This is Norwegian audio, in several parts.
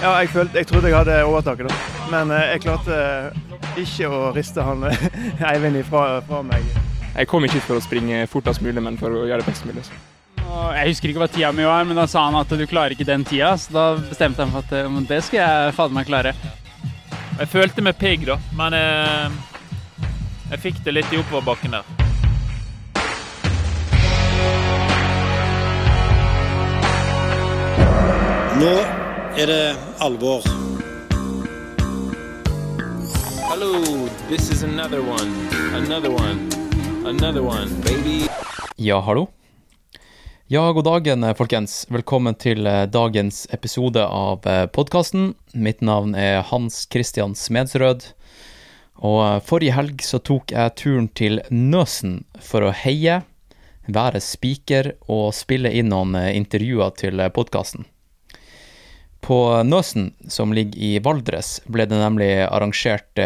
Ja, jeg, følte, jeg trodde jeg hadde overtaket, da. Men eh, jeg klarte ikke å riste han Eivind ifra fra meg. Jeg kom ikke hit for å springe fortest mulig, men for å gjøre det best mulig. Så. Jeg husker ikke hva tida mi var, men da sa han at du klarer ikke den tida. Så da bestemte han for at det skal jeg fader meg klare. Jeg følte meg pigg, da, men jeg, jeg fikk det litt i oppoverbakken der. Nå er det alvor. Hello, this is another one, another one, another one, baby. Ja, hallo. Ja, god dagen, folkens. Velkommen til eh, dagens episode av podkasten. Mitt navn er Hans Christian Smedsrød. Og eh, forrige helg så tok jeg turen til Nøsen for å heie, være spiker og spille inn noen eh, intervjuer til podkasten. På Nøsen, som ligger i Valdres, ble det nemlig arrangert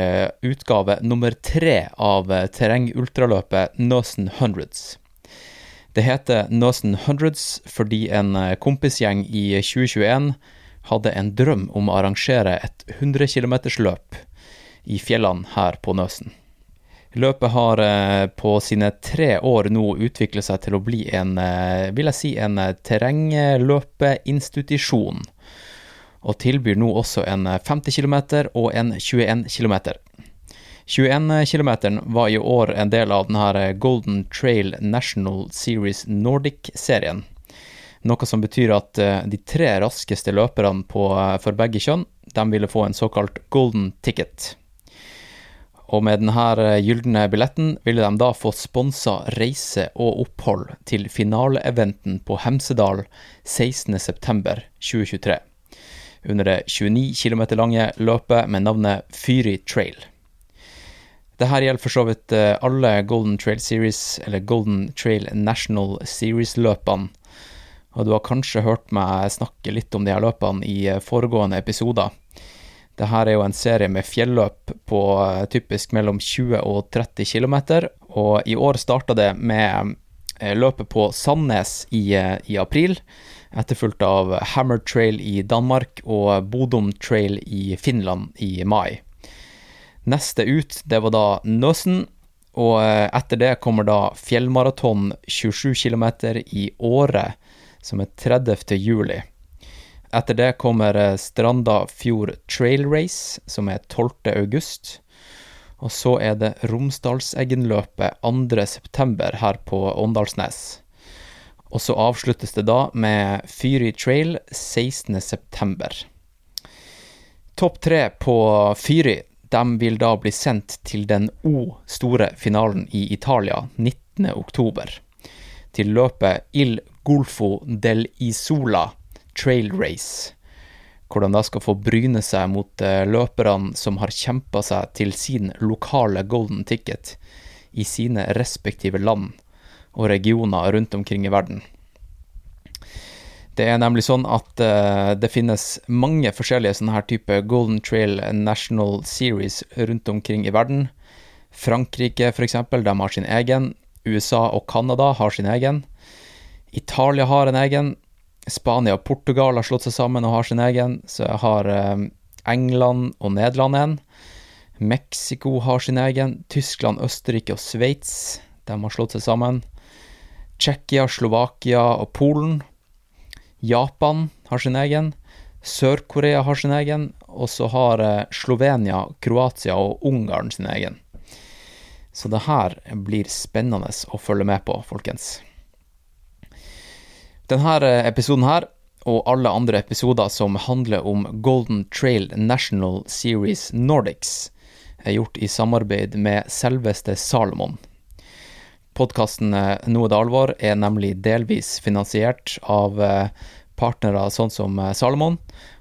utgave nummer tre av terrengultraløpet Nøsen Hundreds. Det heter Nøsen Hundreds fordi en kompisgjeng i 2021 hadde en drøm om å arrangere et 100 km-løp i fjellene her på Nøsen. Løpet har på sine tre år nå utviklet seg til å bli en, vil jeg si, en terrengløpeinstitusjon, og tilbyr nå også en 50 km og en 21 km. 21 km var i år en del av denne Golden Trail National Series Nordic-serien. Noe som betyr at de tre raskeste løperne for begge kjønn de ville få en såkalt golden ticket. Og med denne gylne billetten ville de da få sponsa reise og opphold til finaleeventen på Hemsedal 16.9.2023. Under det 29 km lange løpet med navnet Fyri Trail. Dette gjelder for så vidt alle Golden Trail Series, eller Golden Trail National Series-løpene. Og du har kanskje hørt meg snakke litt om de her løpene i foregående episoder. Dette er jo en serie med fjelløp på typisk mellom 20 og 30 km, og i år starta det med løpet på Sandnes i, i april, etterfulgt av Hammer Trail i Danmark og Bodum Trail i Finland i mai. Neste ut, det var da Nøsen, og etter det kommer da fjellmaraton 27 km i Åre, som er 30. juli. Etter det kommer Stranda Fjord Trail Race, som er 12. august. Og så er det Romsdalseggenløpet 2. september her på Åndalsnes. Og så avsluttes det da med Fyri Trail 16. september. Topp tre på Fyri de vil da bli sendt til den O store finalen i Italia 19. oktober. Til løpet Il Golfo del Isola Trail Race, hvor de da skal få bryne seg mot løperne som har kjempa seg til sin lokale golden ticket i sine respektive land og regioner rundt omkring i verden. Det er nemlig sånn at uh, det finnes mange forskjellige sånne her type Golden Trail National Series rundt omkring i verden. Frankrike, eksempel, de har sin egen. USA og Canada har sin egen. Italia har en egen. Spania og Portugal har slått seg sammen og har sin egen. Så jeg har uh, England og Nederland en. Mexico har sin egen. Tyskland, Østerrike og Sveits, de har slått seg sammen. Tsjekkia, Slovakia og Polen. Japan har sin egen, Sør-Korea har sin egen, og så har Slovenia, Kroatia og Ungarn sin egen. Så det her blir spennende å følge med på, folkens. Denne episoden her, og alle andre episoder som handler om Golden Trail National Series Nordics, er gjort i samarbeid med selveste Salomon. Podkasten Nå er det alvor er nemlig delvis finansiert av partnere sånn som Salomon,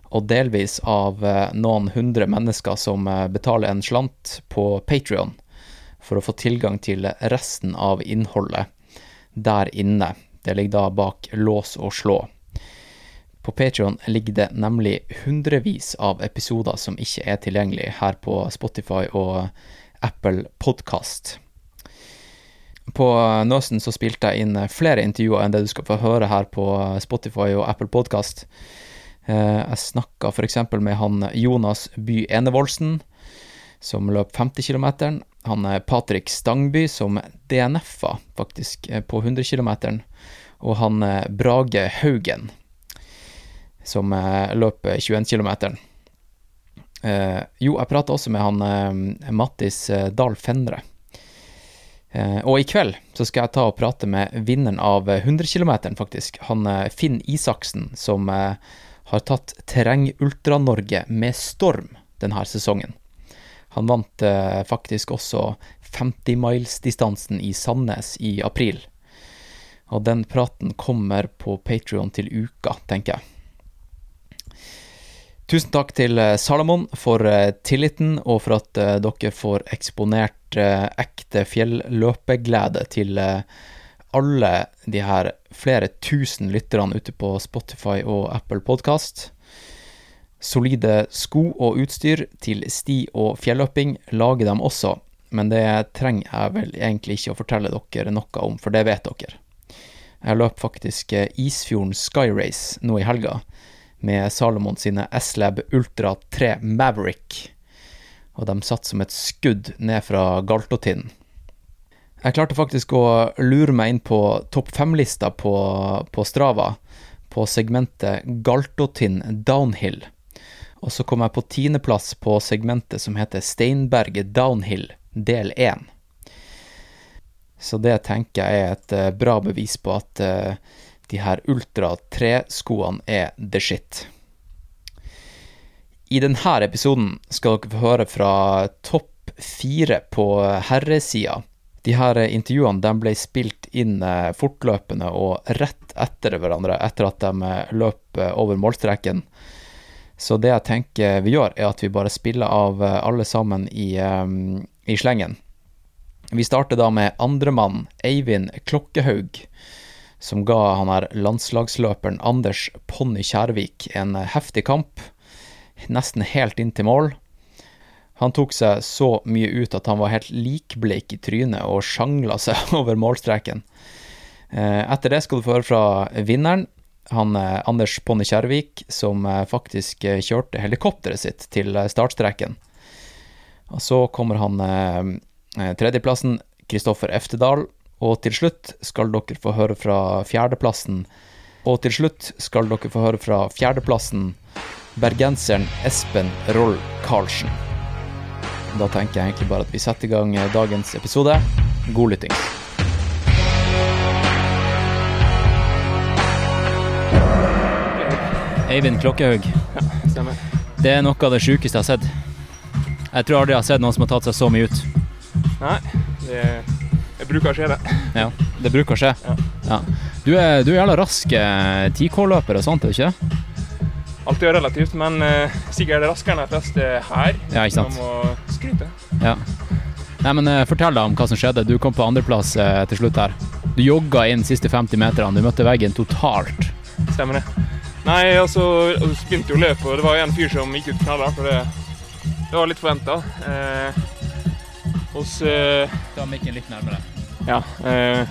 og delvis av noen hundre mennesker som betaler en slant på Patrion for å få tilgang til resten av innholdet der inne. Det ligger da bak lås og slå. På Patrion ligger det nemlig hundrevis av episoder som ikke er tilgjengelig her på Spotify og Apple Podkast. På Nøsen så spilte jeg inn flere intervjuer enn det du skal få høre her på Spotify og Apple Podkast. Eh, jeg snakka f.eks. med han Jonas By Enevoldsen, som løp 50 km. Han er Patrick Stangby, som DNF-a faktisk eh, på 100 km. Og han eh, Brage Haugen, som eh, løp 21 km. Eh, jo, jeg prata også med han eh, Mattis eh, Dahl Fenre. Eh, og i kveld så skal jeg ta og prate med vinneren av 100 km, faktisk. Han eh, Finn Isaksen, som eh, har tatt Terreng-Ultra-Norge med storm denne sesongen. Han vant faktisk også 50-milesdistansen i Sandnes i april. Og den praten kommer på Patrion til uka, tenker jeg. Tusen takk til Salomon for tilliten, og for at dere får eksponert ekte fjelløpeglede til eh, alle de her flere tusen lytterne ute på Spotify og Apple Podkast. Solide sko og utstyr til sti- og fjelløping lager dem også, men det trenger jeg vel egentlig ikke å fortelle dere noe om, for det vet dere. Jeg løp faktisk eh, Isfjorden Skyrace nå i helga, med Salomon sine S-Lab Ultra 3 Maverick, og de satt som et skudd ned fra Galtotinnen. Jeg klarte faktisk å lure meg inn på topp fem-lista på, på Strava, på segmentet Galtotind Downhill. Og så kom jeg på tiendeplass på segmentet som heter Steinberget Downhill, del 1. Så det tenker jeg er et eh, bra bevis på at uh, de her Ultra 3-skoene er the shit. I denne episoden skal dere få høre fra topp fire på herresida. De her intervjuene de ble spilt inn eh, fortløpende og rett etter hverandre, etter at de eh, løp eh, over målstreken. Så det jeg tenker vi gjør, er at vi bare spiller av alle sammen i, i slengen. Vi starter da med andremann, Eivind Klokkehaug, som ga han her landslagsløperen Anders Ponny Kjærvik en heftig kamp, nesten helt inn til mål. Han tok seg så mye ut at han var helt likbleik i trynet og sjangla seg over målstreken. Eh, Etter det skal du få høre fra vinneren, han eh, Anders Ponne Kjærvik, som eh, faktisk kjørte helikopteret sitt til startstreken. Så kommer han tredjeplassen, Kristoffer Eftedal, og til slutt skal dere få høre fra fjerdeplassen. Og til slutt skal dere få høre fra fjerdeplassen bergenseren Espen Roll Karlsen. Da tenker jeg egentlig bare at vi setter i gang eh, dagens episode. God lytting. Eivind Klokkehaug, Stemmer. det er noe av det sjukeste jeg har sett. Jeg tror aldri jeg har sett noen som har tatt seg så mye ut. Nei, det, det bruker å skje, det. Ja, det bruker å skje. Ja. Ja. Du er, du er jævla rask eh, 10K-løper og sånt, er du ikke? Alt er relativt, men uh, sikkert raskere enn de fleste her. Ja, ikke sant. Man må skryte. Ja. Nei, men uh, Fortell deg om hva som skjedde. Du kom på andreplass uh, til slutt her. Du jogga inn de siste 50 meterne. Du møtte veggen totalt. Stemmer det. Nei, altså, så begynte jo løpet, og det var en fyr som gikk ut knallhardt, og det, det var litt forventa. Eh, hos eh, Ta mikken litt nærmere. Ja. Eh,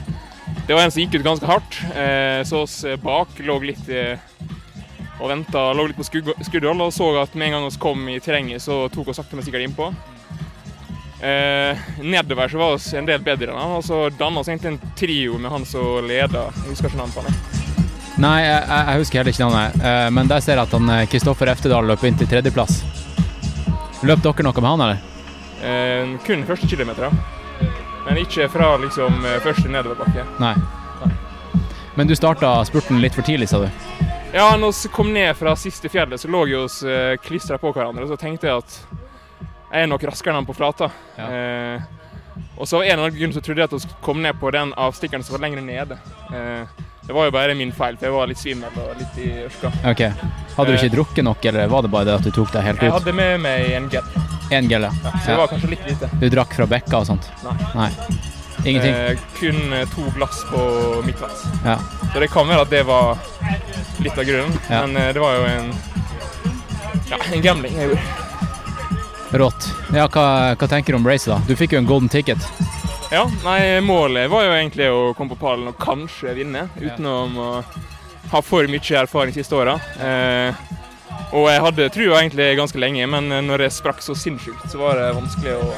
det var en som gikk ut ganske hardt. Eh, så oss eh, bak lå litt eh, og venta, lå litt på skuddhold og så at med en gang vi kom i terrenget, så tok vi sakte, men sikkert innpå. Eh, nedover så var vi en del bedre enn han, og så danna vi egentlig en trio med han som leda. Jeg husker ikke navnet på han. Nei, jeg, jeg husker heller ikke navnet. Eh, men der ser jeg at han eh, Kristoffer Eftedal løp inn til tredjeplass. Løp dere noe med han, eller? Eh, kun første kilometer, men ikke fra liksom eh, første nedoverbakke. Nei. Men du starta spurten litt for tidlig, sa du? Ja, når vi kom ned fra siste fjellet, så lå vi oss eh, klistra på hverandre. Og Så tenkte jeg at jeg er nok raskere enn han på flata. Ja. Eh, og så av en eller annen grunn så trodde jeg at vi kom ned på den avstikkeren som var lenger nede. Eh, det var jo bare min feil, for jeg var litt svimmel og litt i ørska. Ok. Hadde du ikke drukket nok, eller var det bare det at du tok deg helt ut? Jeg hadde med meg en gel, En gel, ja. så det var kanskje litt lite. Du drakk fra bekka og sånt? Nei. Nei. Ingenting? Eh, kun eh, to glass på midtveis. Ja. Så det kan være at det var litt av grunnen, Ja. men eh, det var jo en ja, en gambling jeg gjorde. Rått. Ja, hva, hva tenker du om racet, da? Du fikk jo en golden ticket. Ja, nei, målet var jo egentlig å komme på pallen og kanskje vinne, utenom å ha for mye erfaring siste åra. Eh, Og jeg hadde trua egentlig ganske lenge, men når jeg sprakk så sinnssykt, så var det vanskelig å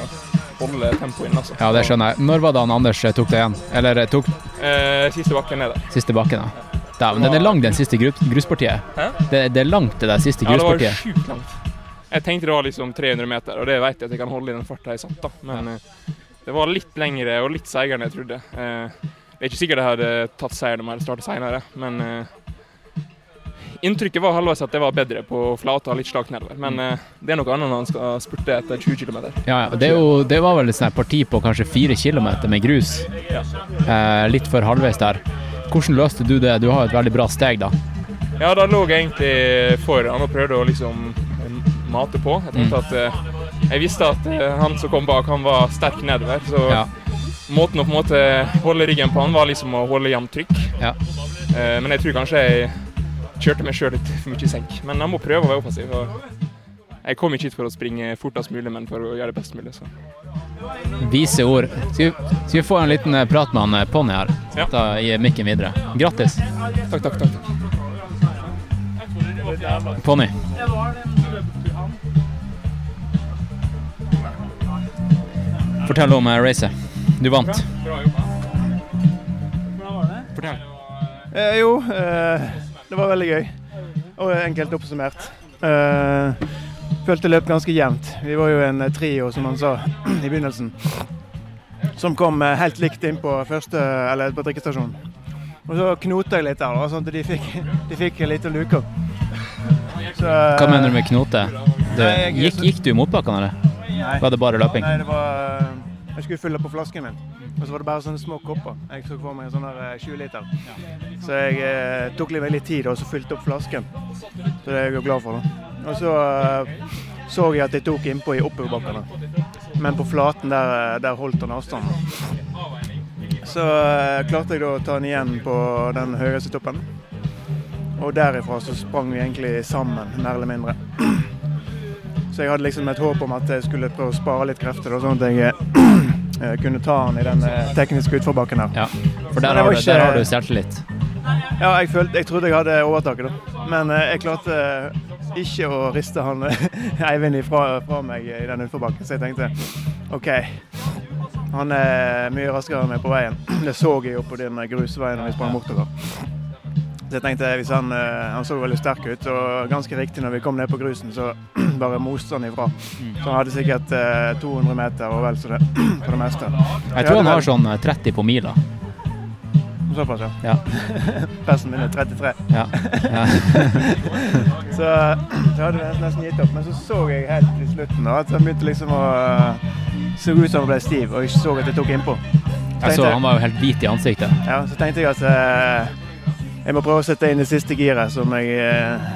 holde tempoet inn. altså. Ja, det skjønner jeg. Når var det han Anders eh, tok det igjen? Eller eh, tok Eh, siste bakken ned der. siste bakken, ja. da? Dæven, den er lang, den siste gruspartiet. Hæ? Det, det er langt, det der siste gruspartiet. Ja, det var sjukt langt. Jeg tenkte det var liksom 300 meter, og det vet jeg at jeg kan holde i den farta jeg satt, da. Men ja. det var litt lengre og litt seigere enn jeg trodde. Eh, det er ikke sikkert jeg hadde tatt seieren om jeg hadde startet seinere, men eh, inntrykket var halvveis at det var bedre på flata og litt slakt nedover. Men eh, det er noe annet når han skal spurte etter 20 km. Ja, ja. Det, jo, det var vel et parti på kanskje fire kilometer med grus. Eh, litt for halvveis der. Hvordan løste du det? Du har et veldig bra steg, da. Ja, da lå jeg egentlig foran og prøvde å liksom mate på. Jeg tenkte at eh, jeg visste at eh, han som kom bak, han var sterk nedover. Så Ja. måten å på en måte holde ryggen på han var liksom å holde jevnt trykk. Ja. Eh, men jeg tror kanskje jeg kjørte meg sjøl litt for mye i senk. Men jeg må prøve å være offensiv. Og jeg kom ikke hit for å springe fortest mulig, men for å gjøre det best mulig. Så. Vise ord. Skal vi, skal vi få en liten eh, prat med han eh, Ponni her? Ja. Da gir mikken videre. Grattis, Takk, takk, takk. takk. Ponni. Fortell om eh, racet. Du vant. Hvordan Fortell. Eh, jo, eh, det var veldig gøy. Og enkelt oppsummert. Uh, følte løp ganske jevnt. Vi var jo en trio, som han sa i begynnelsen. Som kom eh, helt likt inn på første, eller på drikkestasjonen. Og så knota jeg litt der, da, sånn at de fikk, de fikk en liten luke. Så, eh, Hva mener du med knote? Du, gikk, gikk du i motbakkene, eller? Var det bare løping? Nei, det var Jeg skulle fylle på flasken min. Og så var det bare sånne små kopper. Jeg tok for meg en sånn her, eh, 20 liter. Så jeg eh, tok litt, tid og så fylte opp flasken. Så det er jeg glad for. da. Og så eh, så jeg at jeg tok innpå i oppoverbakkene. Men på flaten der, eh, der holdt han avstanden. Så eh, klarte jeg da å ta den igjen på den høyeste toppen. Og derifra så sprang vi egentlig sammen, mer eller mindre. Så jeg hadde liksom et håp om at jeg skulle prøve å spare litt krefter, sånn at jeg kunne ta han i den eh, tekniske utforbakken her. Ja, for der har, du, ikke- der har du selvtillit. Ja, jeg, følte, jeg trodde jeg hadde overtaket, da. Men eh, jeg klarte eh, ikke å riste han Eivind ifra, fra meg i den utforbakken, så jeg tenkte OK. Han er mye raskere enn meg på veien. Det så jeg jo på den grusveien når vi sprang bortover. Så jeg tenkte hvis han, han så veldig sterk ut, og ganske riktig når vi kom ned på grusen, så bare motstand ifra. Så han hadde sikkert eh, 200 meter og vel så det på det meste. Jeg tror han har sånn eh, 30 på mila. Såpass, ja. Ja. Persen min er 33. Ja. ja. Så så hadde nesten, nesten gitt opp. Men så så jeg helt i slutten da, at han begynte liksom å Så ut som han ble stiv, og jeg så at jeg tok innpå. Så Jeg så han var jo helt hvit i ansiktet. Ja, så tenkte jeg at eh, jeg må prøve å sette inn det siste giret, som jeg eh,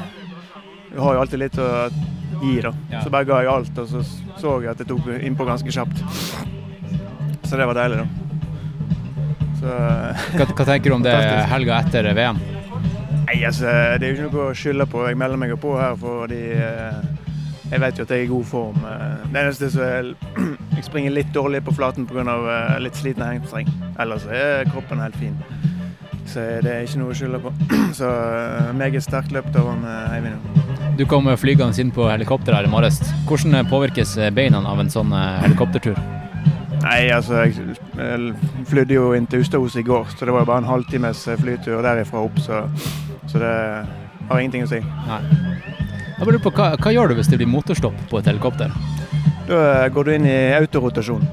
Jeg har jo alltid litt å gi, da. Så bare ga jeg alt, og så så jeg at jeg tok innpå ganske kjapt. Så det var deilig, da. Så eh, Hva, hva tenker du om det helga etter VM? Nei, altså, det er jo ikke noe å skylde på. Jeg melder meg jo på her fordi eh, jeg vet jo at jeg er i god form. Eh, Det eneste som er Jeg springer litt dårlig på flaten pga. Litt sliten hamstring. Ellers er kroppen helt fin. Så det er ikke noe å skylde på. Så uh, meget sterkt løpt av han eh, Eivind. Du kom flygende inn på helikopter her i morges. Hvordan eh, påvirkes eh, beina av en sånn eh, helikoptertur? Nei, altså jeg eh, flydde jo inn til Ustaos i går, så det var jo bare en halvtimes eh, flytur derifra opp. Så, så det har ingenting å si. Nei. Bare lurer på, hva, hva gjør du hvis det blir motorstopp på et helikopter? Da eh, går du inn i autorotasjon.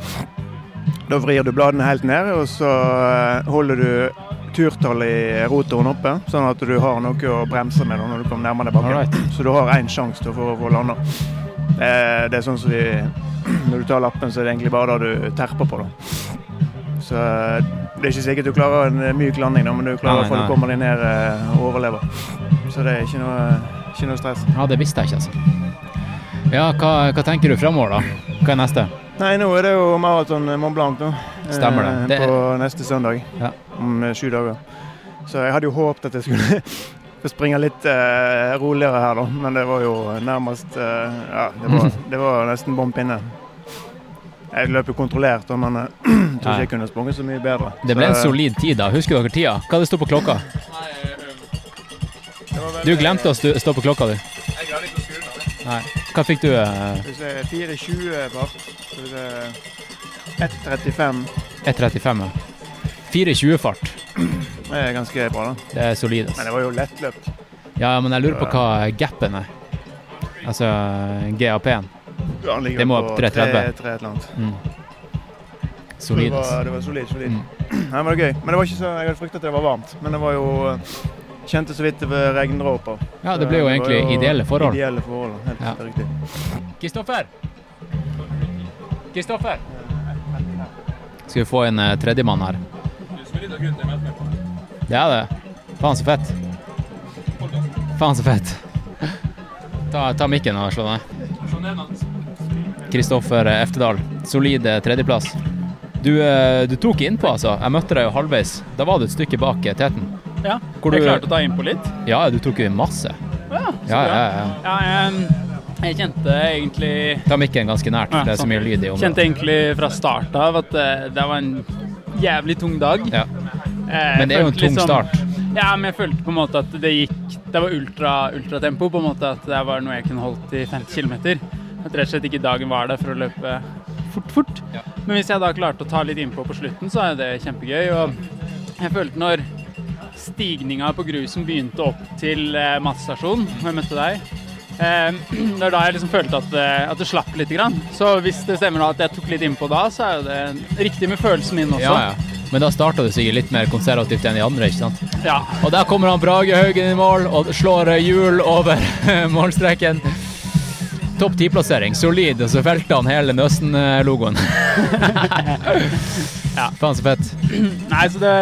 Da vrir du bladene helt ned, og så eh, holder du turtallet i rotoren oppe, sånn at du har noe å bremse med når du kommer nærmere bakken. Right. Så du har én sjanse til å få, få landa. Eh, Det er sånn som vi Når du tar lappen, så er det egentlig bare da du terper på. da. Så eh, det er ikke sikkert du klarer en eh, myk landing, da, men du klarer Nei, nei. å komme deg ned eh, og overleve. Så det er ikke noe, ikke noe stress. Ja, det visste jeg ikke, altså. Ja, hva, hva tenker du framover, da? Hva er neste? Nei, nå er det jo maraton Mont Blanc nå. Stemmer det. Eh, Det- På neste søndag. Ja. Om eh, sju dager. Så jeg hadde jo håpet at jeg skulle få springe litt eh, roligere her, da. Men det var jo nærmest eh, Ja, det var, det var nesten bom pinne. Jeg løp jo kontrollert, men eh, jeg tror ikke jeg kunne sprunget så mye bedre. Det ble en solid tid, da. Husker dere tida? Hva det sto på klokka? Du glemte å stå på klokka, du. Jeg har litt å Nei. Hva fikk du? eh, Skal vi se, 4,20 fart. Skal vi se 1,35. 1,35? ja. 4,20-fart. Det er ganske bra, da. Det er solid. Men det var jo lettløpt. Ja, men jeg lurer på hva gapen er. Altså GAP-en. Han ligger Det må på opp 3,30. 3 et. Mm. Solid. Det var, det var solid, solid. Mm. Nei, men det var gøy. Men det var ikke så, jeg hadde fryktet at det var varmt. Men det var jo eh, Kjente så vidt det var regndråper. Ja, det ble jo det egentlig ideelle forhold. Ideelle forhold, helt Ja. riktig. Kristoffer! Kristoffer! Skal vi få en uh, tredjemann her? Det er det. Faen så fett. Faen så fett. Ta, ta mikken og slå ned. Kristoffer Eftedal, solid eh, tredjeplass. Du, eh, du tok innpå, altså. Jeg møtte deg jo halvveis. Da var du et stykke bak eh, teten. Ja, jeg du- klarte å ta innpå litt. Ja, du tok jo masse. Ja, så Ja, bra. ja, ja. Ja, jeg, jeg kjente egentlig Ta mikken ganske nært, Ja, det er så sånn. mye lyd i Kjente egentlig fra start av at det, det var en jævlig tung dag. Ja. Eh, Men det er jo en tung liksom- start. Ja, men jeg følte på en måte at det gikk Det var ultra, ultratempo, på en måte at det var noe jeg kunne holdt i 50 km. At rett og slett ikke dagen var der for å løpe fort, fort. Ja. Men hvis jeg da klarte å ta litt innpå på slutten, så er det kjempegøy. Og jeg følte når stigninga på grusen begynte opp til eh, matstasjonen, hvor jeg møtte deg eh, Det var da jeg liksom følte at, eh, at det slapp litt. Grann. Så hvis det stemmer da at jeg tok litt innpå da, så er jo det riktig med følelsen min også. Ja, ja. Men da starta du sikkert litt mer konservativt enn de andre, ikke sant? Ja. Og der kommer han Brage Haugen i mål og slår eh, hjul over målstreken. Topp ti-plassering, solid, og så felte han hele Nøsten-logoen. Ja. Faen så fett. Nei, så det,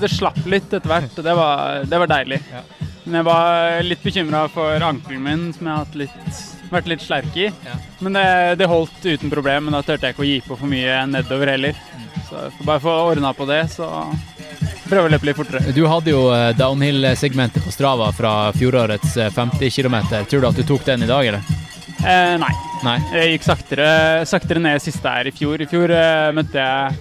det slapp litt etter hvert, det var, det var deilig. Ja. Men jeg var litt bekymra for ankelen min, som jeg har hatt litt, vært litt slerk i. Ja. Men det, det holdt uten problem, men da turte jeg ikke å gi på for mye nedover heller. Så jeg får bare få ordna på det, så prøve å løpe litt fortere. Du hadde jo eh, downhill-segmentet på Strava fra fjorårets eh, 50 km. Tror du at du tok den i dag, eller? Eh, nei. Nei. Jeg gikk saktere, saktere ned siste her i fjor. I fjor eh, møtte jeg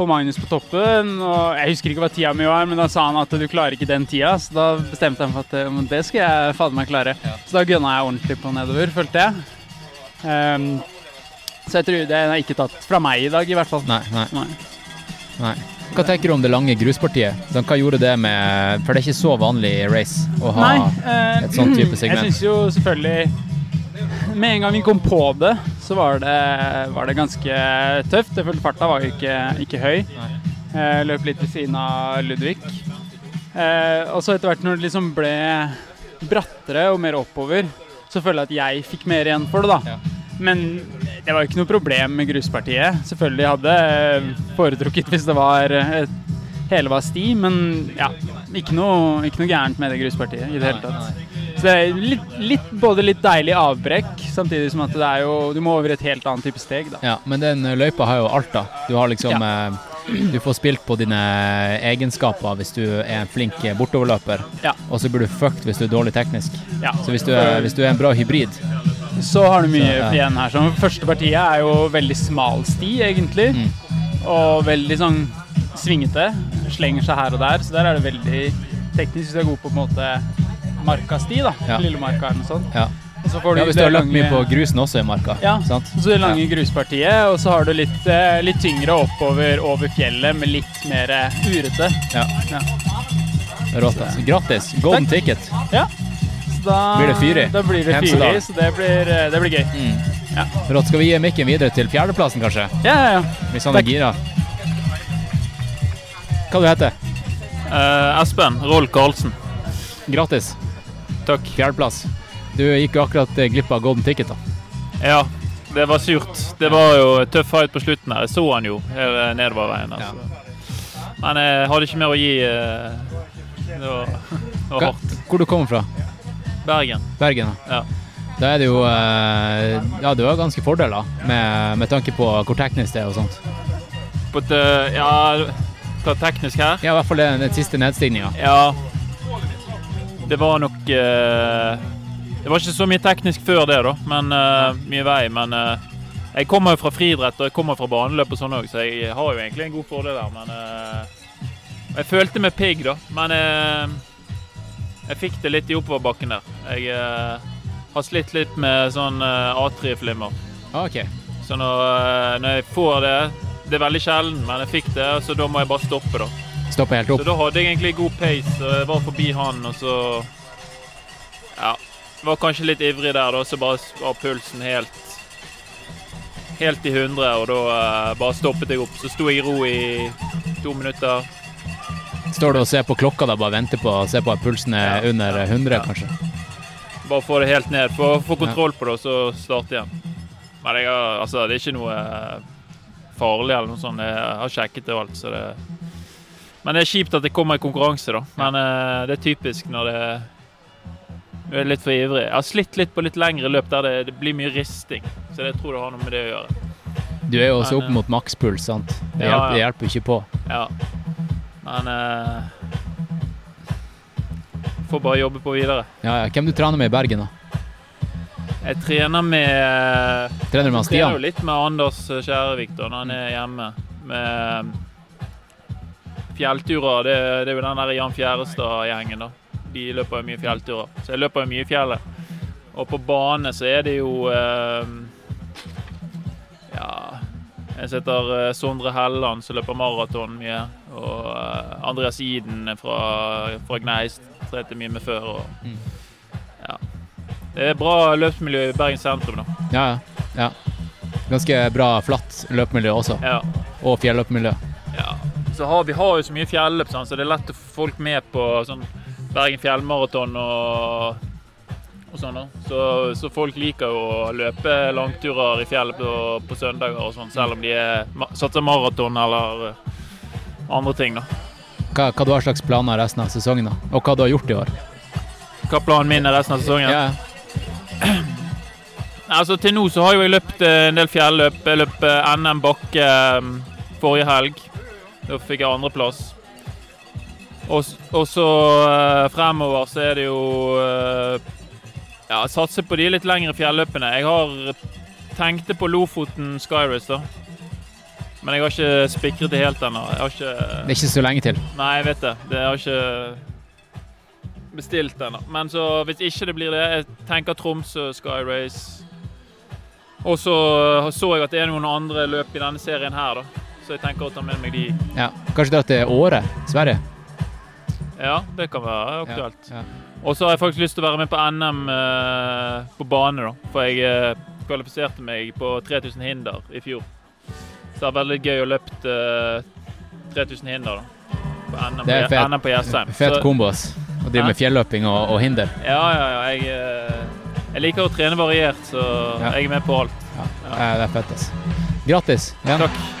på Magnus på toppen, og jeg husker ikke hva tida mi var, men da sa han at du klarer ikke den tida, så da bestemte jeg meg for at eh, men det skal jeg fader meg klare. Så da gunna jeg ordentlig på nedover, følte jeg. Um, så jeg tror det er ikke tatt fra meg i dag, i hvert fall. Nei, nei, Nei. nei. Hva tenker du om det lange gruspartiet? Sånn, Hva gjorde det med For det er ikke så vanlig i race å ha Nei, uh, et sånt type segment. Jeg syns jo selvfølgelig Med en gang vi kom på det, så var det, var det ganske tøft. Jeg følte farta var jo ikke, ikke høy. Jeg løp litt ved siden av Ludvig. Eh, og så etter hvert når det liksom ble brattere og mer oppover, så føler jeg at jeg fikk mer igjen for det, da. Men det var jo ikke noe problem med gruspartiet. Selvfølgelig hadde foretrukket hvis det var et hele var sti, men ja, ikke noe, ikke noe gærent med det gruspartiet i det hele tatt. Så det er litt, litt, både litt deilig avbrekk, samtidig som at det er jo, du må over et helt annet type steg. da. Ja, men den løypa har jo alt, da. Du har liksom ja. Du får spilt på dine egenskaper hvis du er en flink bortoverløper, Ja. og så blir du fucked hvis du er dårlig teknisk. Ja. Så hvis du er, hvis du er en bra hybrid Så har du mye Så, igjen her. Sånn. første partiet er jo veldig smal sti, egentlig. Mm. Og veldig sånn svingete. Slenger seg her og der. Så der er det veldig teknisk hvis du er god på på en måte markasti, da. Ja. Lillemarka eller noe sånt. Ja. Og så får ja, hvis du har det løpt mye på grusen også i marka. Ja, Sant? så det lange gruspartiet, og så har du litt, eh, litt tyngre oppover over fjellet med litt mer eh, urete. Ja. Ja. Rått. altså. Grattis. Golden Takk. ticket. Ja. Så da Blir det fyrig? Da blir det fyrig, så det blir, eh, det blir gøy. Mm. Ja. Rått. Skal vi gi mikken videre til fjerdeplassen, kanskje? Ja, ja, ja. Hvis han er gira. Hva du heter Eh, Espen Roll Karlsen. Grattis. Takk. Fjerdeplass. Du gikk akkurat eh, glipp av golden ticket, da. Ja, det var surt. Det var jo tøff fight på slutten her. Jeg så han jo her eh, nedover veien. Altså. Men jeg hadde ikke mer å gi. eh, Det var, det var hardt. Hvor du kommer fra? Bergen. Bergen, Ja. Da er det jo eh, Ja, du har ganske fordeler med, med tanke på hvor teknisk det er og sånt. But, eh, ja, teknisk her? Ja, i hvert fall den, den siste nedstigninga. Ja. Det var nok eh, Det var ikke så mye teknisk før det, da. Men eh, mye vei. Men eh, jeg kommer jo fra friidrett og jeg kommer fra baneløp og sånn òg, så jeg har jo egentlig en god fordel der. Men eh, jeg følte meg pigg, da. Men eh, jeg fikk det litt i oppoverbakken der. Jeg, har slitt litt med sånn A3-flimmer. Ah. Så når, når jeg får det Det er veldig sjelden, men jeg fikk det, så da må jeg bare stoppe, da. Stoppe helt opp. Så da hadde jeg egentlig god pace, og jeg var forbi han, og så Ja. Var kanskje litt ivrig der, da, så bare var pulsen helt Helt i 100, og da eh, bare stoppet jeg opp. Så sto jeg i ro i to minutter. Står du og ser på klokka da, bare venter på å se på at pulsen er Ja. under 100, Ja. kanskje? Bare få det helt ned. Få få kontroll på det, og så starte igjen. Men jeg har, altså, det er ikke noe eh, farlig eller noe sånt. Jeg har sjekket det og alt, så det Men det er kjipt at det kommer i konkurranse, da. Men uh, det er typisk når det du er litt for ivrig. Jeg har slitt litt på litt lengre løp der det, det blir mye risting. Så det tror jeg har noe med det å gjøre. Du er jo også Men, opp eh, mot makspuls, sant? Det ja, hjelper, det hjelper ikke på. Ja. Men uh, Får bare jobbe på videre. Ja, ja. Hvem du trener med i Bergen, da? Jeg trener med Trener du med Stian? Trener jo litt med Anders Skjærevik da, når han er hjemme. Med fjellturer. Det, det er jo den der Jan Fjærestad-gjengen, da. De løper jo mye fjellturer. Så jeg løper jo mye i fjellet. Og på bane så er det jo eh, Ja Jeg setter eh, Sondre Helland som løper maraton mye. Og eh, Andreas Iden fra, fra Gneist trente mye med før. Og, Mm. ja. Det er bra løpsmiljø i Bergen sentrum, da. Ja, ja. ja. Ganske bra flatt løpemiljø også. Ja. Og fjelløpemiljø. Ja. Så har, vi har jo så mye fjelløp, sånn, så det er lett å få folk med på sånn Bergen fjellmaraton og, og sånn. Så, så folk liker jo å løpe langturer i fjellet på, på søndager og sånn, selv om de er, satser maraton eller eh, andre ting. da. Hva, hva du har slags planer resten av sesongen, da? Og hva du har gjort i år? Hva planen min er resten av sesongen? Yeah. Altså Til nå så har jeg løpt eh, en del fjelløp. Jeg løp eh, NM bakke forrige helg. Da fikk jeg andreplass. Og, og så eh, fremover så er det jo eh, Ja, satse på de litt lengre fjelløpene. Jeg har tenkte på Lofoten Skyrace, da. Men jeg har ikke spikret det helt ennå. Jeg har ikke Det er ikke så lenge til. Nei, jeg vet det. Det har ikke bestilt ennå. Men så hvis ikke det blir det Jeg tenker Tromsø Sky Race. Og så så jeg at det er noen andre løp i denne serien her, da. Så jeg tenker å ta med meg de. Ja. Kanskje dra til Åre, Sverige? Ja, det kan være aktuelt. Ja. Og så har jeg faktisk lyst til å være med på NM eh, på bane, da. For jeg eh, kvalifiserte meg på 3000 hinder i fjor. Så det er veldig gøy å løpt eh, 3000 hinder, da. På NM, Det er på, fet- NM på Jessheim. Fet kombo, ass. Å drive med fjelløping og, og hinder. Ja, ja, ja. Jeg, eh, jeg liker å trene variert, så Ja. jeg er med på alt. Ja. Det er fett, ass. Grattis. igjen. Takk.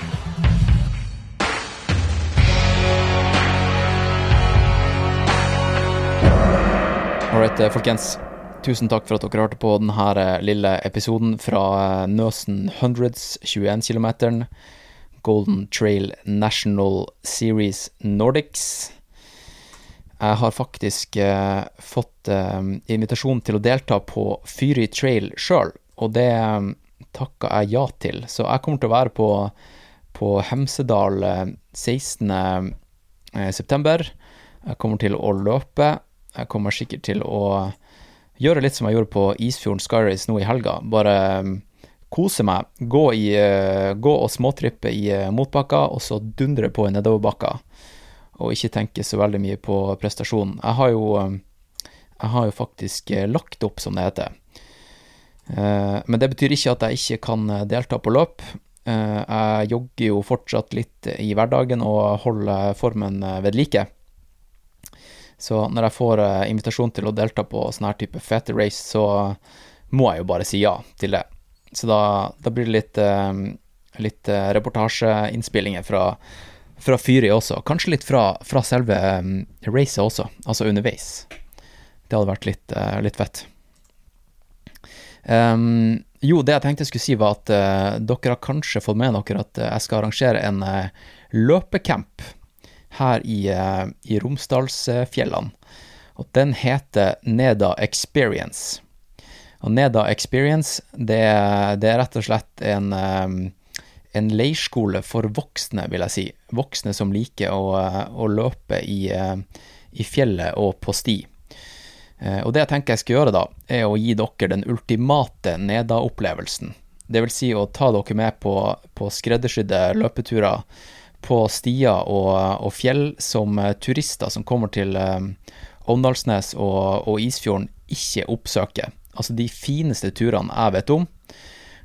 Alright, eh, folkens. Tusen takk for at dere hørte på denne eh, lille episoden fra eh, Nøsen Hundreds 21 km. Golden Trail National Series Nordics. Jeg har faktisk eh, fått eh, invitasjon til å delta på Fyri Trail sjøl, og det eh, takka jeg ja til. Så jeg kommer til å være på, på Hemsedal eh, 16. eh, september. Jeg kommer til å løpe. Jeg kommer sikkert til å gjøre litt som jeg gjorde på Isfjorden Skyrace nå i helga. Bare um, kose meg. Gå, i, eh, gå og småtrippe i uh, motbakka, og så dundre på i nedoverbakka. Og ikke tenke så veldig mye på prestasjonen. Jeg har jo, um, jeg har jo faktisk eh, lagt opp, som det heter. Men det betyr ikke at jeg ikke kan delta på løp. Jeg jogger jo fortsatt litt i hverdagen og holder formen ved like. Så når jeg får eh, invitasjon til å delta på sånn her type fete race, så må jeg jo bare si ja til det. Så da, da blir det litt, eh, litt eh, reportasjeinnspillinger fra, fra Fyri også. Kanskje litt fra, fra selve racet også, altså underveis. Det hadde vært litt, litt fett. Um, jo, det jeg tenkte jeg skulle si, var at uh, dere har kanskje fått med dere at jeg skal arrangere en uh, løpecamp her i, eh, i Romsdalsfjellene. Og den heter Neda Experience. Og Neda Experience, det, det er rett og slett en, eh, en leirskole for voksne, vil jeg si. Voksne som liker å, eh, å løpe i, i fjellet og på sti. Og det jeg tenker jeg skal gjøre da, er å gi dere den ultimate Neda-opplevelsen. Det vil si å ta dere med på, på skreddersydde løpeturer på stier og, og, fjell som eh, turister som kommer til eh, Åndalsnes og, og Isfjorden, ikke oppsøker. Altså de fineste turene jeg vet om.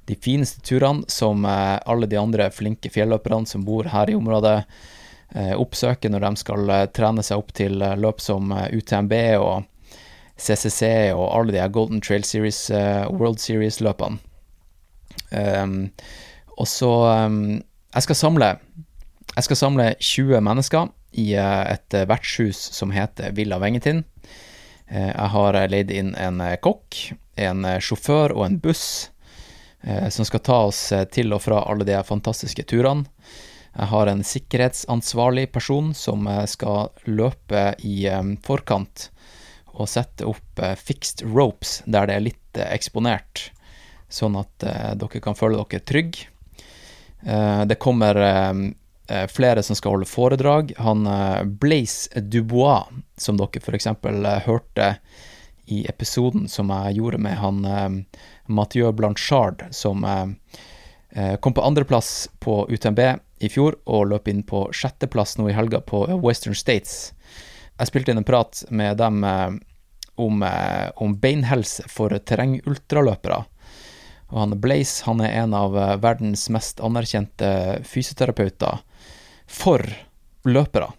De fineste turene som eh, alle de andre flinke fjelløperne som bor her i området, oppsøker når de skal trene seg opp til løp som UTMB og CCC og alle de Golden Trail Series, World Series-løpene. Um, og så um, Jeg skal samle jeg skal samle 20 mennesker i eh, et eh, vertshus som heter Villa Vengetin. Eh, jeg har leid inn en kokk, en sjåfør og en buss som skal ta oss til og fra alle de fantastiske turene. Jeg har en sikkerhetsansvarlig person som skal løpe i forkant og sette opp fixed ropes der det er litt eksponert, sånn at dere kan føle dere trygge. Det kommer flere som skal holde foredrag. Han eh, Blaise Dubois, som dere f.eks. Eh, hørte i episoden som jeg gjorde med han Mathieu Blanchard, som kom på andreplass på UTMB i fjor og løp inn på sjetteplass nå i helga på Western States. Jeg spilte inn en prat med dem om, om beinhelse for terrengultraløpere. Og han Blaze han er en av verdens mest anerkjente fysioterapeuter for løpere.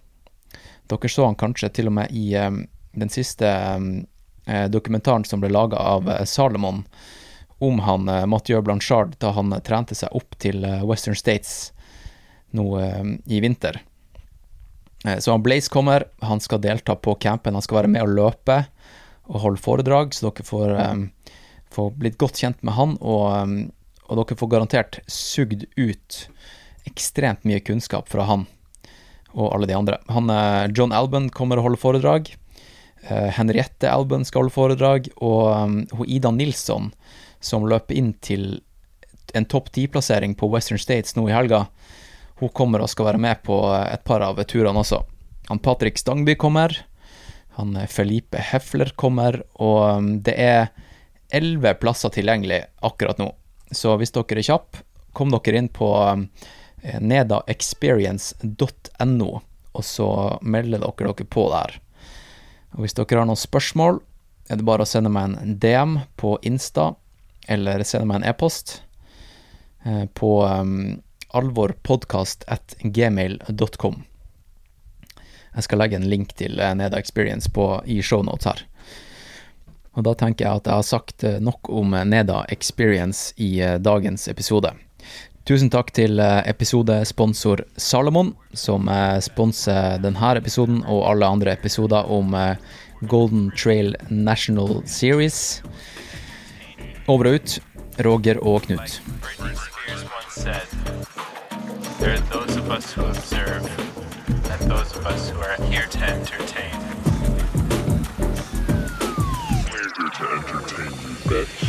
Dere så han kanskje til og med i um, den siste um, dokumentaren som ble laga av Salomon om han Mathieu Blanchard da han trente seg opp til Western States nå i vinter. Så han Blaze kommer, han skal delta på campen, han skal være med og løpe og holde foredrag, så dere får, får blitt godt kjent med han, og, og dere får garantert sugd ut ekstremt mye kunnskap fra han og alle de andre. Han, eh, John Alban kommer og holder foredrag. Uh, Henriette Alban skal holde foredrag, og um, Ida Nilsson, som løper inn til en topp ti-plassering på Western States nå i helga, hun kommer og skal være med på et par av turene også. Han Patrick Stangby kommer, han Felipe Hefler kommer, og det er elleve plasser tilgjengelig akkurat nå. Så hvis dere er kjappe, kom dere inn på Eh, nedaexperience.no, og så melder dere dere på der. Og Hvis dere har noen spørsmål, er det bare å sende meg en DM på Insta, eller sende meg en e-post eh, på um, alvorpodkast.gmail.com. Jeg skal legge en link til eh, Neda Experience på, i shownotes her. Og da tenker jeg at jeg har sagt nok om Neda Experience i dagens episode. Tusen takk til eh, episodesponsor Salomon, som eh, sponser denne episoden og alle andre episoder om eh, Golden Trail National Series. Over og ut, Roger og Knut. There are those of us who observe, and those of us who are here to entertain. We're here to entertain you, bitch.